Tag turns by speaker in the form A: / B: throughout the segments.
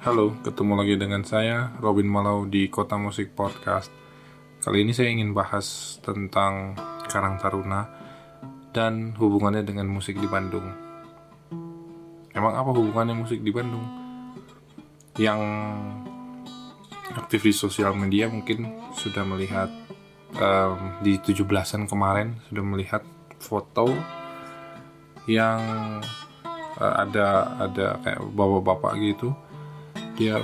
A: Halo, ketemu lagi dengan saya Robin Malau di Kota Musik Podcast. Kali ini saya ingin bahas tentang Karang Taruna dan hubungannya dengan musik di Bandung. Emang apa hubungannya musik di Bandung? Yang aktif di sosial media mungkin sudah melihat um, di 17-an kemarin sudah melihat foto yang uh, ada ada kayak bapak-bapak gitu dia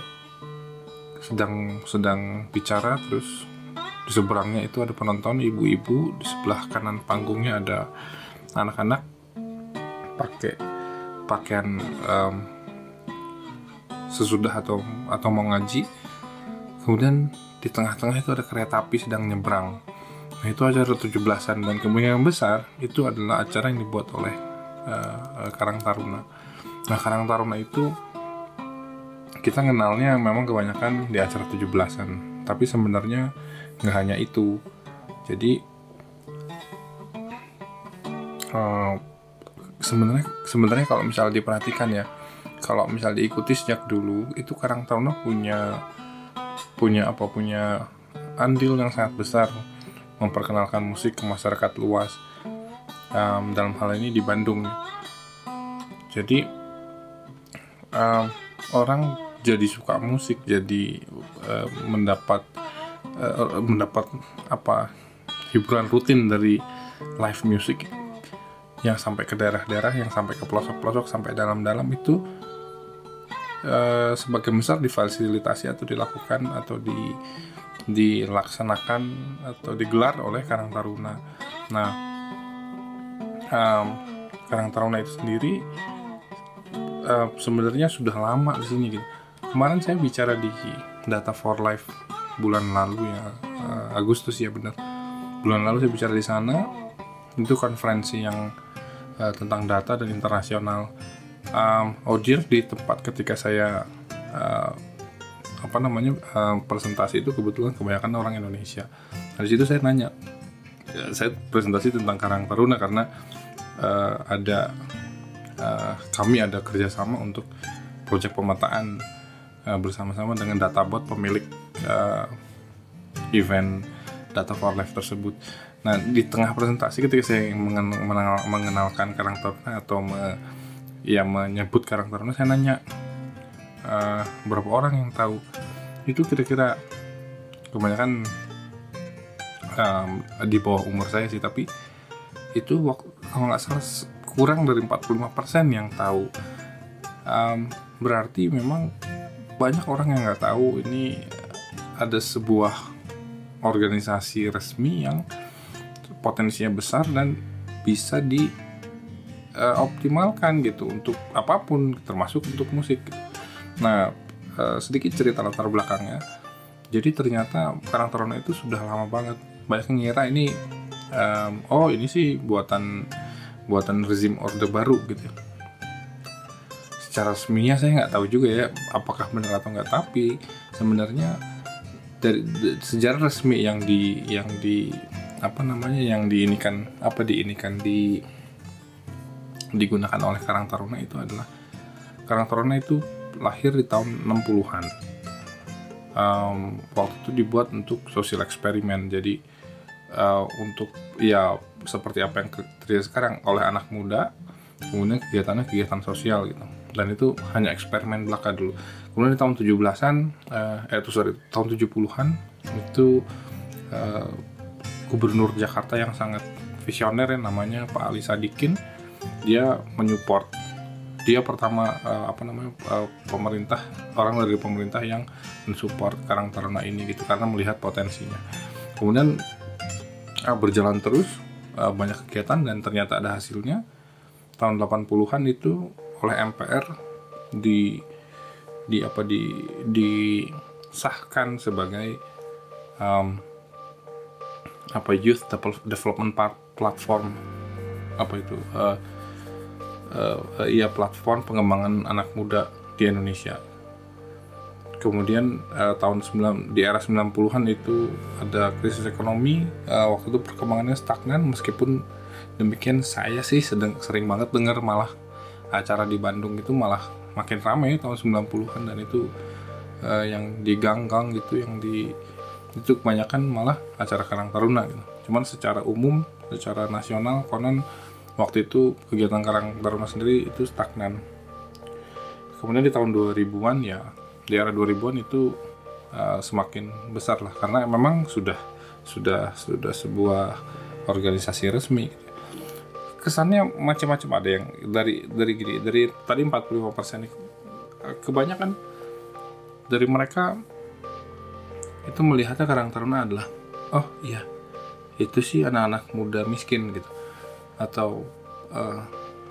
A: sedang sedang bicara terus di seberangnya itu ada penonton ibu-ibu di sebelah kanan panggungnya ada anak-anak pakai pakaian um, sesudah atau atau mau ngaji. Kemudian di tengah-tengah itu ada kereta api sedang nyebrang. Nah itu acara 17-an dan kemungkinan besar itu adalah acara yang dibuat oleh uh, Karang Taruna. Nah Karang Taruna itu kita kenalnya memang kebanyakan di acara 17-an tapi sebenarnya nggak hanya itu. Jadi uh, sebenarnya sebenarnya kalau misalnya diperhatikan ya kalau misalnya diikuti sejak dulu itu Karang Taruna punya punya apa punya andil yang sangat besar memperkenalkan musik ke masyarakat luas um, dalam hal ini di Bandung. Jadi um, orang jadi suka musik jadi uh, mendapat uh, mendapat apa hiburan rutin dari live music yang sampai ke daerah-daerah yang sampai ke pelosok-pelosok sampai dalam-dalam itu uh, sebagian besar difasilitasi atau dilakukan atau di dilaksanakan atau digelar oleh Karang Taruna. Nah, um, Karang Taruna itu sendiri uh, sebenarnya sudah lama di sini gitu kemarin saya bicara di Data for Life bulan lalu ya uh, Agustus ya benar. Bulan lalu saya bicara di sana itu konferensi yang uh, tentang data dan internasional. Um, Odir di tempat ketika saya uh, apa namanya uh, presentasi itu kebetulan kebanyakan orang Indonesia. Dari situ saya nanya ya, saya presentasi tentang Karang Taruna karena uh, ada uh, kami ada kerjasama untuk proyek pemetaan uh, bersama-sama dengan databot pemilik uh, event data for life tersebut. Nah di tengah presentasi ketika saya mengenal, mengenalkan karakternya atau me, ya menyebut karakternya, saya nanya uh, berapa orang yang tahu itu kira-kira kebanyakan um, di bawah umur saya sih tapi itu waktu kalau nggak salah kurang dari 45% yang tahu um, berarti memang banyak orang yang nggak tahu ini ada sebuah organisasi resmi yang potensinya besar dan bisa di uh, optimalkan gitu untuk apa pun termasuk untuk musik. Nah uh, sedikit cerita latar belakangnya. Jadi ternyata Karang Taruna itu sudah lama banget. Banyak yang ngira ini um, oh ini sih buatan buatan rezim orde baru gitu secara resminya saya nggak tahu juga ya apakah benar atau nggak. Tapi sebenarnya dari sejarah resmi yang di yang di apa namanya yang diinikan apa diinikan di digunakan oleh Karang Taruna itu adalah Karang Taruna itu lahir di tahun 60-an um, waktu itu dibuat untuk sosial eksperimen jadi uh, untuk ya seperti apa yang terjadi sekarang oleh anak muda kemudian kegiatannya kegiatan sosial gitu dan itu hanya eksperimen belaka dulu. Kemudian di tahun 17-an uh, eh itu sorry tahun 70-an itu uh, gubernur Jakarta yang sangat visioner ya namanya Pak Ali Sadikin dia menyupport. Dia pertama uh, apa namanya uh, pemerintah orang dari pemerintah yang mensupport Karang Taruna ini gitu karena melihat potensinya. Kemudian uh, berjalan terus uh, banyak kegiatan dan ternyata ada hasilnya. Tahun 80-an itu oleh MPR di di apa di disahkan sebagai um, apa youth development platform. Apa itu? Uh, uh, uh, iya platform pengembangan anak muda di Indonesia. Kemudian uh, tahun 9 di era 90-an itu ada krisis ekonomi uh, waktu itu perkembangannya stagnan meskipun demikian saya sih sedang sering banget dengar malah acara di Bandung itu malah makin ramai tahun 90-an dan itu uh, yang di gang-gang gitu yang di itu kebanyakan malah acara Karang Taruna gitu. Cuman secara umum, secara nasional konon waktu itu kegiatan Karang Taruna sendiri itu stagnan. Kemudian di tahun 2000-an ya di era 2000-an itu uh, semakin besar lah karena memang sudah sudah sudah sebuah organisasi resmi. Kesannya macam-macam. Ada yang dari dari gini dari tadi 45% kebanyakan dari mereka itu melihatnya Karang Taruna adalah oh iya itu sih anak-anak muda miskin gitu. Atau uh,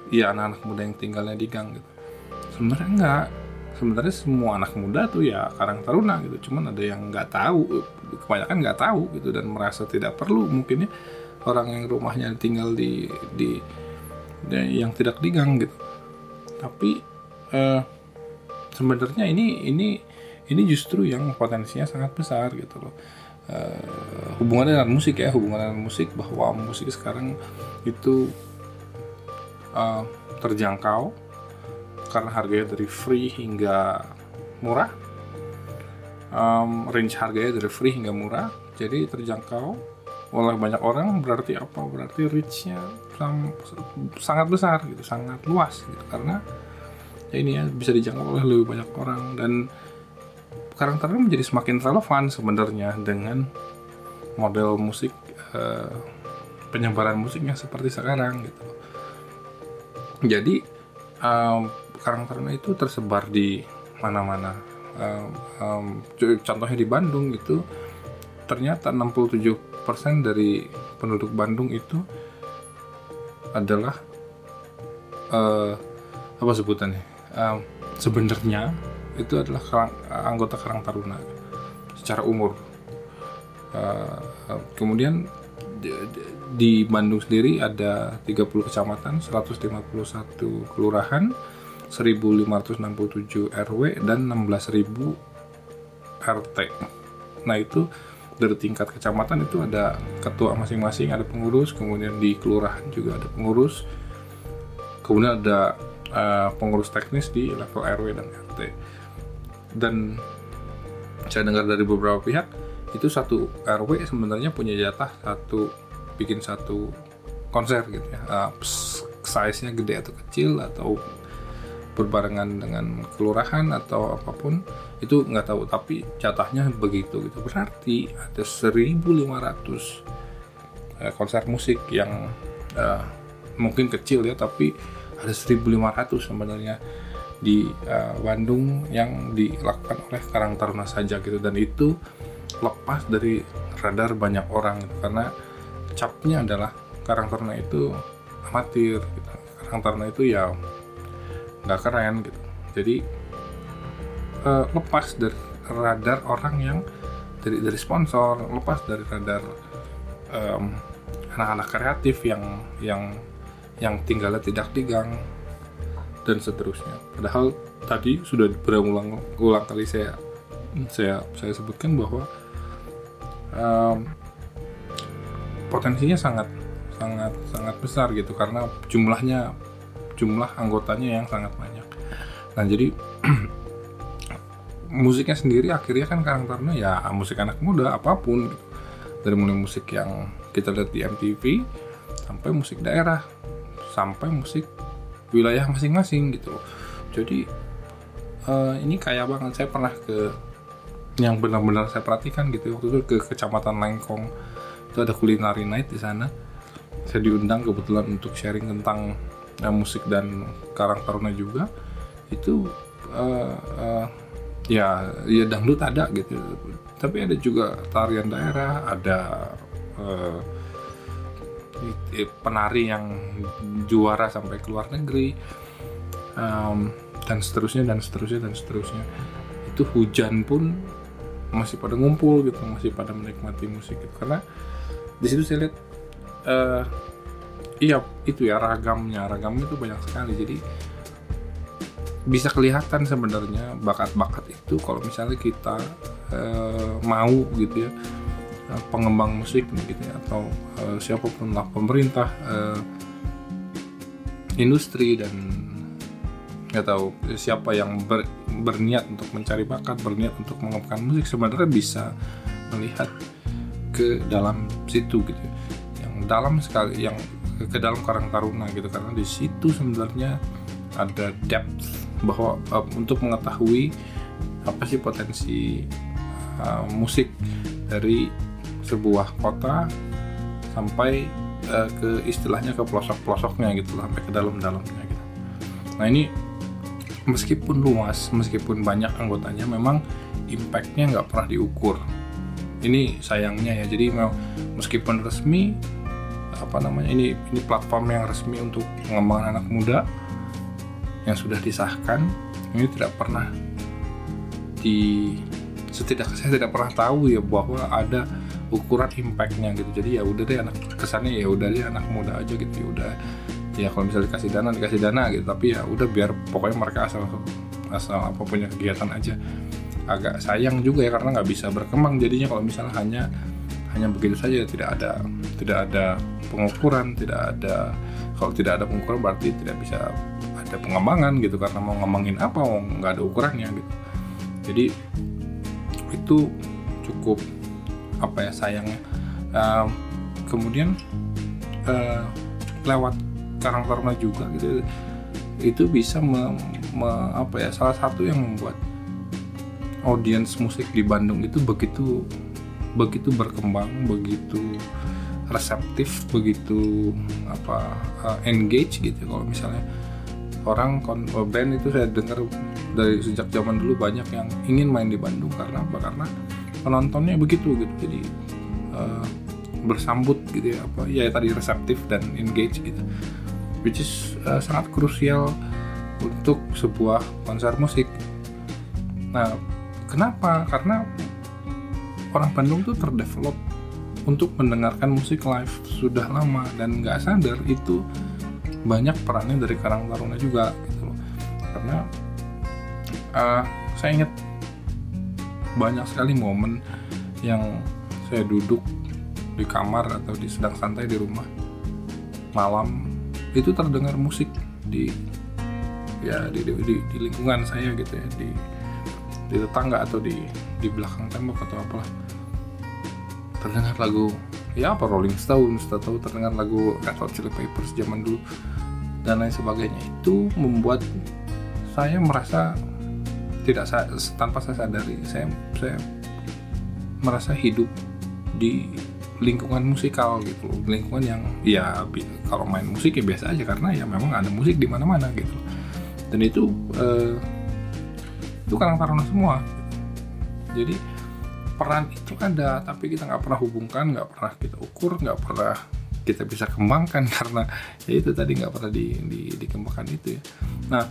A: ya anak-anak muda yang tinggalnya di gang gitu. Sebenarnya enggak. Sebenarnya semua anak muda tuh ya Karang Taruna gitu. Cuman ada yang nggak tahu kebanyakan nggak tahu gitu dan merasa tidak perlu mungkin ya orang yang rumahnya tinggal di di, di yang tidak di gang gitu. Tapi uh, sebenarnya ini ini ini justru yang potensinya sangat besar gitu loh. Uh, hubungannya dengan musik ya hubungan dengan musik bahwa musik sekarang itu uh, terjangkau karena harganya dari free hingga murah. Um, range harganya dari free hingga murah jadi terjangkau oleh banyak orang berarti apa berarti reachnya sangat besar gitu sangat luas gitu karena ya ini ya bisa dijangkau oleh lebih banyak orang dan karakternya menjadi semakin relevan sebenarnya dengan model musik uh, penyebaran musiknya seperti sekarang gitu. Jadi um, karakternya itu tersebar di mana-mana. Um, um, contohnya di Bandung itu ternyata 67% dari penduduk Bandung itu adalah uh, apa sebutannya? Um, sebenarnya itu adalah karang, anggota Karang Taruna secara umur. Uh, kemudian di, di Bandung sendiri ada 30 kecamatan, 151 kelurahan, 1567 RW dan 16.000 RT. Nah, itu dari tingkat kecamatan itu ada ketua masing-masing, ada pengurus, kemudian di kelurahan juga ada pengurus. Kemudian ada uh, pengurus teknis di level RW dan RT dan saya dengar dari beberapa pihak itu satu RW sebenarnya punya jatah satu bikin satu konser gitu ya uh, size-nya gede atau kecil atau berbarengan dengan kelurahan atau apa pun itu nggak tahu. Tapi jatahnya begitu gitu. Berarti ada 1500 uh, konser musik yang uh, mungkin kecil ya tapi ada 1500 sebenarnya di uh, Bandung yang dilakukan oleh Karang Taruna saja gitu. Dan itu lepas dari radar banyak orang gitu, karena capnya adalah Karang Taruna itu amatir gitu. Karang Taruna itu ya nggak keren gitu jadi uh, lepas dari radar orang yang dari dari sponsor lepas dari radar um, anak-anak kreatif yang yang yang tinggalnya tidak di gang dan seterusnya. Padahal tadi sudah berulang-ulang kali saya saya saya sebutkan bahwa um, potensinya sangat sangat sangat besar gitu karena jumlahnya jumlah anggotanya yang sangat banyak. Nah jadi musiknya sendiri akhirnya kan karakternya ya musik anak muda apa pun gitu. dari mulai musik yang kita lihat di MTV sampai musik daerah sampai musik wilayah masing-masing gitu. Jadi uh, ini kaya banget. Saya pernah ke yang benar-benar saya perhatikan gitu. Waktu itu ke kecamatan Lengkong. Itu ada culinary night di sana. Saya diundang kebetulan untuk sharing tentang uh, musik dan karang taruna juga itu uh, uh, ya ya dangdut ada gitu. Tapi ada juga tarian daerah ada uh, penari yang juara sampai ke luar negeri um, dan seterusnya dan seterusnya dan seterusnya. Itu hujan pun masih pada ngumpul gitu masih pada menikmati musik gitu. Karena di situ saya lihat uh, iya itu ya ragamnya. Ragamnya itu banyak sekali. Jadi bisa kelihatan sebenarnya bakat-bakat itu kalau misalnya kita uh, mau gitu ya Eh, pengembang musik gitu ya atau uh, siapa pun lah pemerintah uh, industri dan nggak tahu siapa yang ber, berniat untuk mencari bakat berniat untuk mengembangkan musik sebenarnya bisa melihat ke dalam situ gitu yang dalam sekali yang ke dalam Karang Taruna gitu karena di situ sebenarnya ada depth bahwa uh, untuk mengetahui apa sih potensi uh, musik dari sebuah kota sampai uh, ke istilahnya ke pelosok-pelosoknya gitu sampai ke dalam-dalamnya gitu. Nah ini meskipun luas, meskipun banyak anggotanya, memang impactnya nggak pernah diukur. Ini sayangnya ya. Jadi meskipun resmi apa namanya ini ini platform yang resmi untuk mengembangkan anak muda yang sudah disahkan ini tidak pernah di setidak saya tidak pernah tahu ya bahwa ada ukuran impactnya gitu. Jadi ya udah deh anak kesannya ya udah deh anak muda aja gitu ya udah. Ya kalau misalnya dikasih dana dikasih dana gitu tapi ya udah biar pokoknya mereka asal asal apa punya kegiatan aja. Agak sayang juga ya karena nggak bisa berkembang jadinya kalau misalnya hanya hanya begitu saja tidak ada tidak ada pengukuran tidak ada kalau tidak ada pengukuran berarti tidak bisa ada pengembangan gitu karena mau ngembangin apa mau nggak ada ukurannya gitu. Jadi itu cukup apa ya sayangnya uh, kemudian uh, lewat Karang Taruna juga gitu itu bisa me, me, apa ya salah satu yang membuat audiens musik di Bandung itu begitu begitu berkembang begitu reseptif begitu apa uh, engage gitu kalau misalnya orang oh, band itu saya dengar dari sejak zaman dulu banyak yang ingin main di Bandung. Karena apa? Karena penontonnya begitu gitu. Jadi uh, bersambut gitu ya apa ya tadi reseptif dan engage gitu. Which is uh, sangat krusial untuk sebuah konser musik. Nah kenapa? Karena orang Bandung tuh terdevelop untuk mendengarkan musik live sudah lama dan nggak sadar itu banyak perannya dari Karang Taruna juga gitu loh. Karena uh, saya ingat banyak sekali momen yang saya duduk di kamar atau di sedang santai di rumah malam itu terdengar musik di ya di, di, di, di lingkungan saya gitu ya di di tetangga atau di di belakang tembok atau apalah terdengar lagu ya apa Rolling Stones atau terdengar lagu Red Hot Chili Peppers zaman dulu dan lain sebagainya. Itu membuat saya merasa tidak tanpa saya sadari saya saya merasa hidup di lingkungan musikal gitu lingkungan yang ya kalau main musik ya biasa aja karena ya memang ada musik di mana-mana gitu dan itu eh, itu karang taruna semua. Jadi peran itu ada tapi kita nggak pernah hubungkan nggak pernah kita ukur nggak pernah kita bisa kembangkan karena ya itu tadi nggak pernah di, di, dikembangkan itu ya. Nah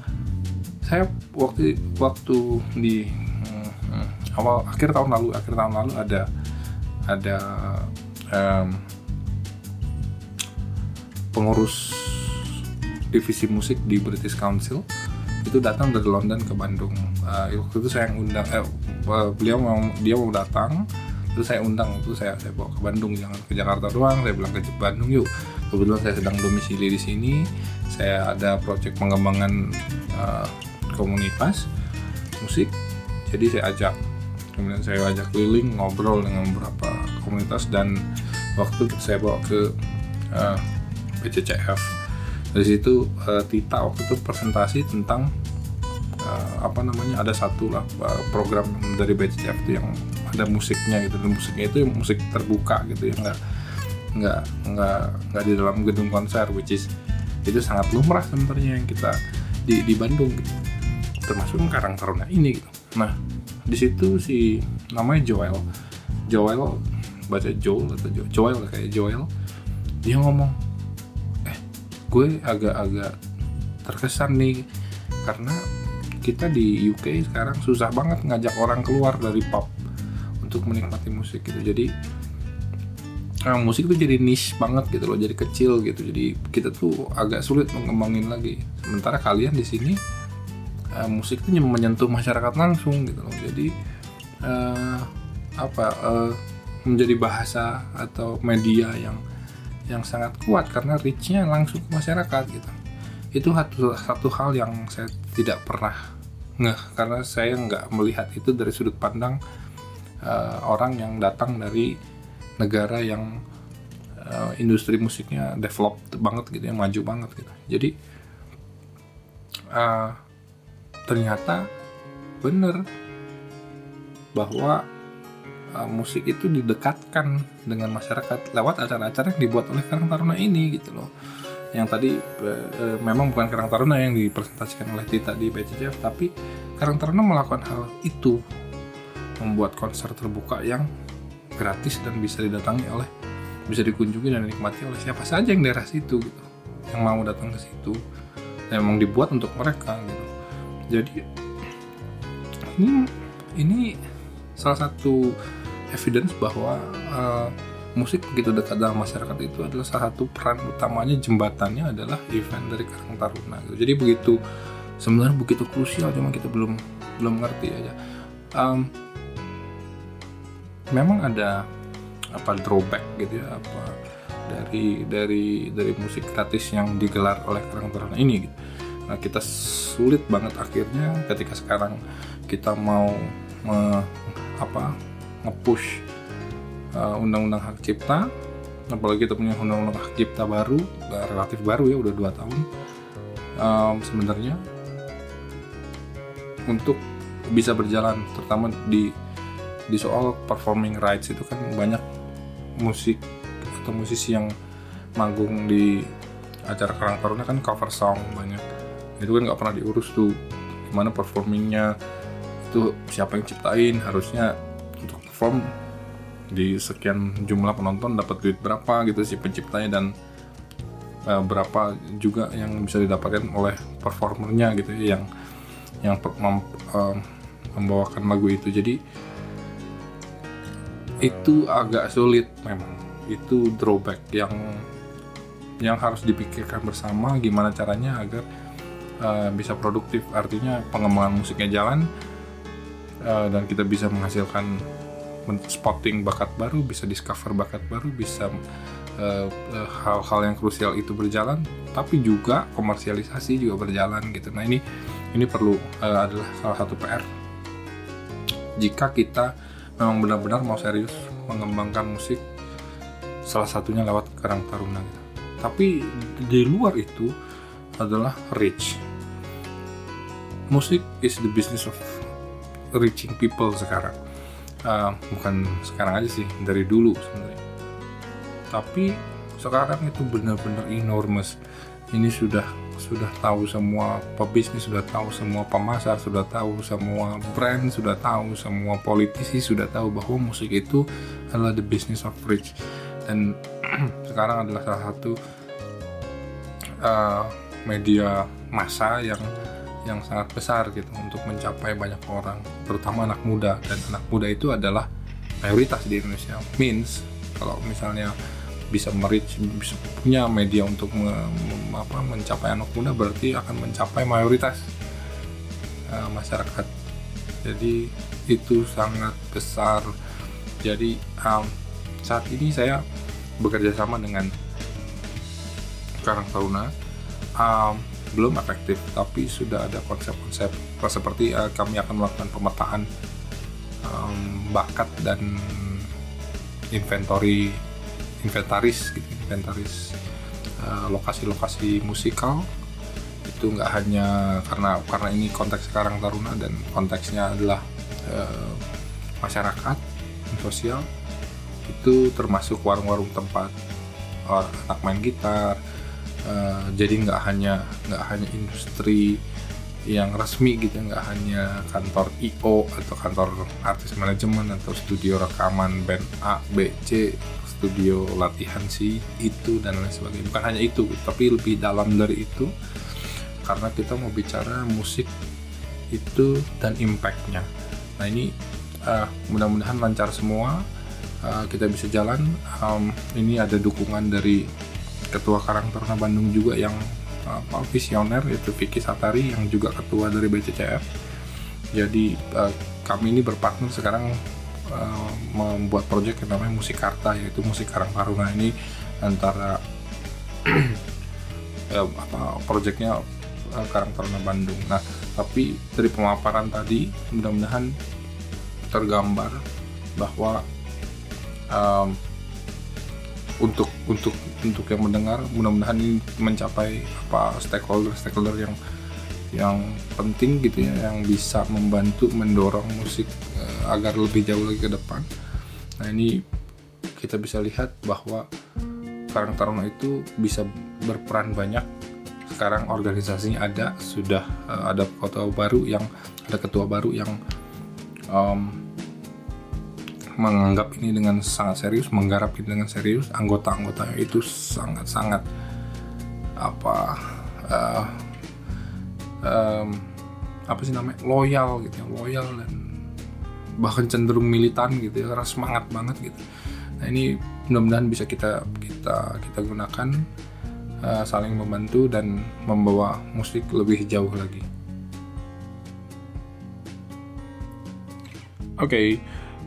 A: saya waktu waktu di hmm, awal akhir tahun lalu akhir tahun lalu ada ada um, pengurus divisi musik di British Council itu datang dari London ke Bandung. Uh, waktu itu saya undang eh, beliau mau dia mau datang terus saya undang itu saya saya bawa ke Bandung jangan ke Jakarta doang saya bilang ke Bandung yuk. Kebetulan saya sedang domisili di sini saya ada proyek pengembangan uh, komunitas musik jadi saya ajak kemudian saya ajak keliling ngobrol dengan beberapa komunitas dan waktu saya bawa ke uh, BCCF dari situ uh, Tita waktu itu presentasi tentang uh, apa namanya ada satu lah uh, program dari BCCF itu yang ada musiknya gitu. Dan musiknya itu musik terbuka gitu ya nggak nggak nggak nggak di dalam gedung konser which is itu sangat lumrah sebenarnya yang kita di di Bandung gitu. Termasuk Karang Taruna ini gitu. Nah di situ si namanya Joel. Joel baca Joel atau jo Joel kayak Joel dia ngomong eh gue agak-agak terkesan nih karena kita di UK sekarang susah banget ngajak orang keluar dari pub untuk menikmati musik gitu. Jadi nah, musik itu jadi niche banget gitu loh jadi kecil gitu. Jadi kita tuh agak sulit mengembangin lagi. Sementara kalian di sini uh, musik itu menyentuh masyarakat langsung gitu loh. Jadi uh, apa uh, menjadi bahasa atau media yang yang sangat kuat karena reachnya langsung ke masyarakat gitu. Itu satu satu hal yang saya tidak pernah ngeh karena saya nggak melihat itu dari sudut pandang uh, orang yang datang dari negara yang uh, industri musiknya developed banget gitu ya maju banget gitu. Jadi uh, ternyata bener bahwa uh, musik itu didekatkan dengan masyarakat lewat acara-acara yang dibuat oleh Karang Taruna ini gitu loh. Yang tadi uh, memang bukan Karang Taruna yang dipresentasikan oleh Tita di BCCF tapi Karang Taruna melakukan hal itu. Membuat konser terbuka yang gratis dan bisa didatangi oleh bisa dikunjungi dan dinikmati oleh siapa saja yang daerah situ gitu yang mau datang ke situ. Dan memang dibuat untuk mereka gitu. Jadi ini ini salah satu evidence bahwa uh, musik begitu dekat dalam masyarakat itu adalah salah satu peran utamanya jembatannya adalah event dari Karang Taruna gitu. Jadi begitu sebenarnya begitu krusial cuma kita belum belum ngerti aja. Um, memang ada apa drawback gitu ya apa dari dari dari musik gratis yang digelar oleh Karang Taruna ini gitu. Nah, kita sulit banget akhirnya ketika sekarang kita mau me, apa nge-push uh, undang-undang hak cipta. Apalagi kita punya undang-undang hak cipta baru relatif baru ya udah dua tahun. Um, sebenarnya untuk bisa berjalan terutama di di soal performing rights itu kan banyak musik atau musisi yang manggung di acara Karang Taruna kan cover song banyak. Itu kan nggak pernah diurus tuh gimana performingnya itu siapa yang ciptain harusnya perform di sekian jumlah penonton dapat duit berapa gitu si penciptanya dan uh, berapa juga yang bisa didapatkan oleh performernya gitu ya, yang yang mem, uh, membawakan lagu itu. Jadi itu agak sulit memang. Itu drawback yang yang harus dipikirkan bersama gimana caranya agar uh, bisa produktif. Artinya pengembangan musiknya jalan uh, dan kita bisa menghasilkan spotting bakat baru, bisa discover bakat baru, bisa eh, eh, hal-hal uh, yang krusial itu berjalan, tapi juga komersialisasi juga berjalan gitu. Nah ini ini perlu uh, adalah salah satu PR. Jika kita memang benar-benar mau serius mengembangkan musik, salah satunya lewat Karang Taruna. Gitu. Tapi di luar itu adalah reach. Musik is the business of reaching people sekarang uh, bukan sekarang aja sih dari dulu sebenarnya. Tapi sekarang itu benar-benar enormous. Ini sudah sudah tahu semua pebisnis sudah tahu semua pemasar sudah tahu semua brand sudah tahu semua politisi sudah tahu bahwa musik itu adalah the business of rich. Dan sekarang adalah salah satu uh, media massa yang yang sangat besar gitu untuk mencapai banyak orang, terutama anak muda dan anak muda itu adalah mayoritas di Indonesia. Means kalau misalnya bisa merich bisa punya media untuk me, me, apa, mencapai anak muda berarti akan mencapai mayoritas uh, masyarakat. Jadi itu sangat besar. Jadi um, saat ini saya bekerja sama dengan Karang Taruna. Um, belum efektif tapi sudah ada konsep-konsep seperti uh, kami akan melakukan pemetaan um, bakat dan inventory inventaris gitu inventaris uh, lokasi-lokasi musikal. Itu nggak hanya karena karena ini konteks sekarang taruna dan konteksnya adalah uh, masyarakat sosial itu termasuk warung-warung tempat anak main gitar uh, jadi nggak hanya nggak hanya industri yang resmi gitu nggak hanya kantor IO atau kantor artis manajemen atau studio rekaman band A B C studio latihan si itu dan lain sebagainya. Bukan hanya itu tapi lebih dalam dari itu karena kita mau bicara musik itu dan impactnya. Nah ini uh, mudah-mudahan lancar semua. Uh, kita bisa jalan. Um, ini ada dukungan dari ketua Karang Taruna Bandung juga yang apa visioner yaitu Vicky Satari yang juga ketua dari BCCF. Jadi uh, kami ini berpartner sekarang uh, membuat proyek yang namanya Musik Karta yaitu musik Karang Taruna ini antara eh, apa projectnya uh, Karang Taruna Bandung. Nah, tapi dari pemaparan tadi mudah-mudahan tergambar bahwa um, untuk untuk untuk yang mendengar mudah-mudahan ini mencapai apa stakeholder stakeholder yang yang penting gitu ya yang bisa membantu mendorong musik uh, agar lebih jauh lagi ke depan. Nah ini kita bisa lihat bahwa Karang Taruna itu bisa berperan banyak. Sekarang organisasinya ada sudah uh, ada ketua baru yang ada ketua baru yang um, menganggap ini dengan sangat serius, menggarap ini dengan serius. Anggota-anggotanya itu sangat-sangat apa uh, um, apa sih namanya loyal gitu ya loyal dan bahkan cenderung militan gitu ya karena semangat banget gitu nah ini mudah-mudahan bisa kita kita kita gunakan uh, saling membantu dan membawa musik lebih jauh lagi oke okay.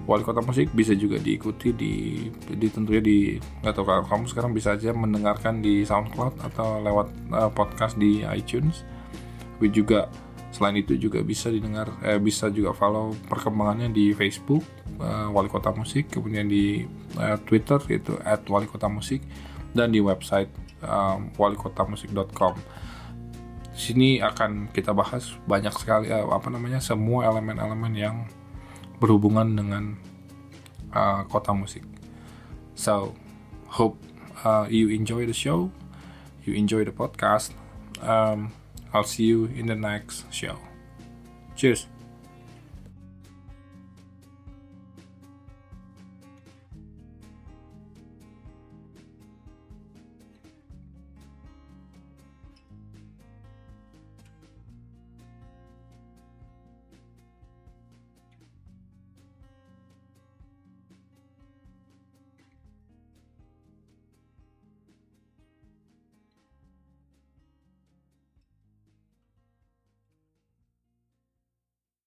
A: Wali Kota Musik bisa juga diikuti di, di tentunya di nggak tahu kalau kamu sekarang bisa aja mendengarkan di SoundCloud atau lewat uh, podcast di iTunes. Tapi juga selain itu juga bisa didengar eh, bisa juga follow perkembangannya di Facebook uh, Wali Kota Musik kemudian di uh, Twitter yaitu @walikotamusik dan di website um, walikotamusik.com sini akan kita bahas banyak sekali apa namanya semua elemen-elemen yang berhubungan dengan uh, kota musik so hope uh, you enjoy the show you enjoy the podcast um, I'll see you in the next show. Cheers.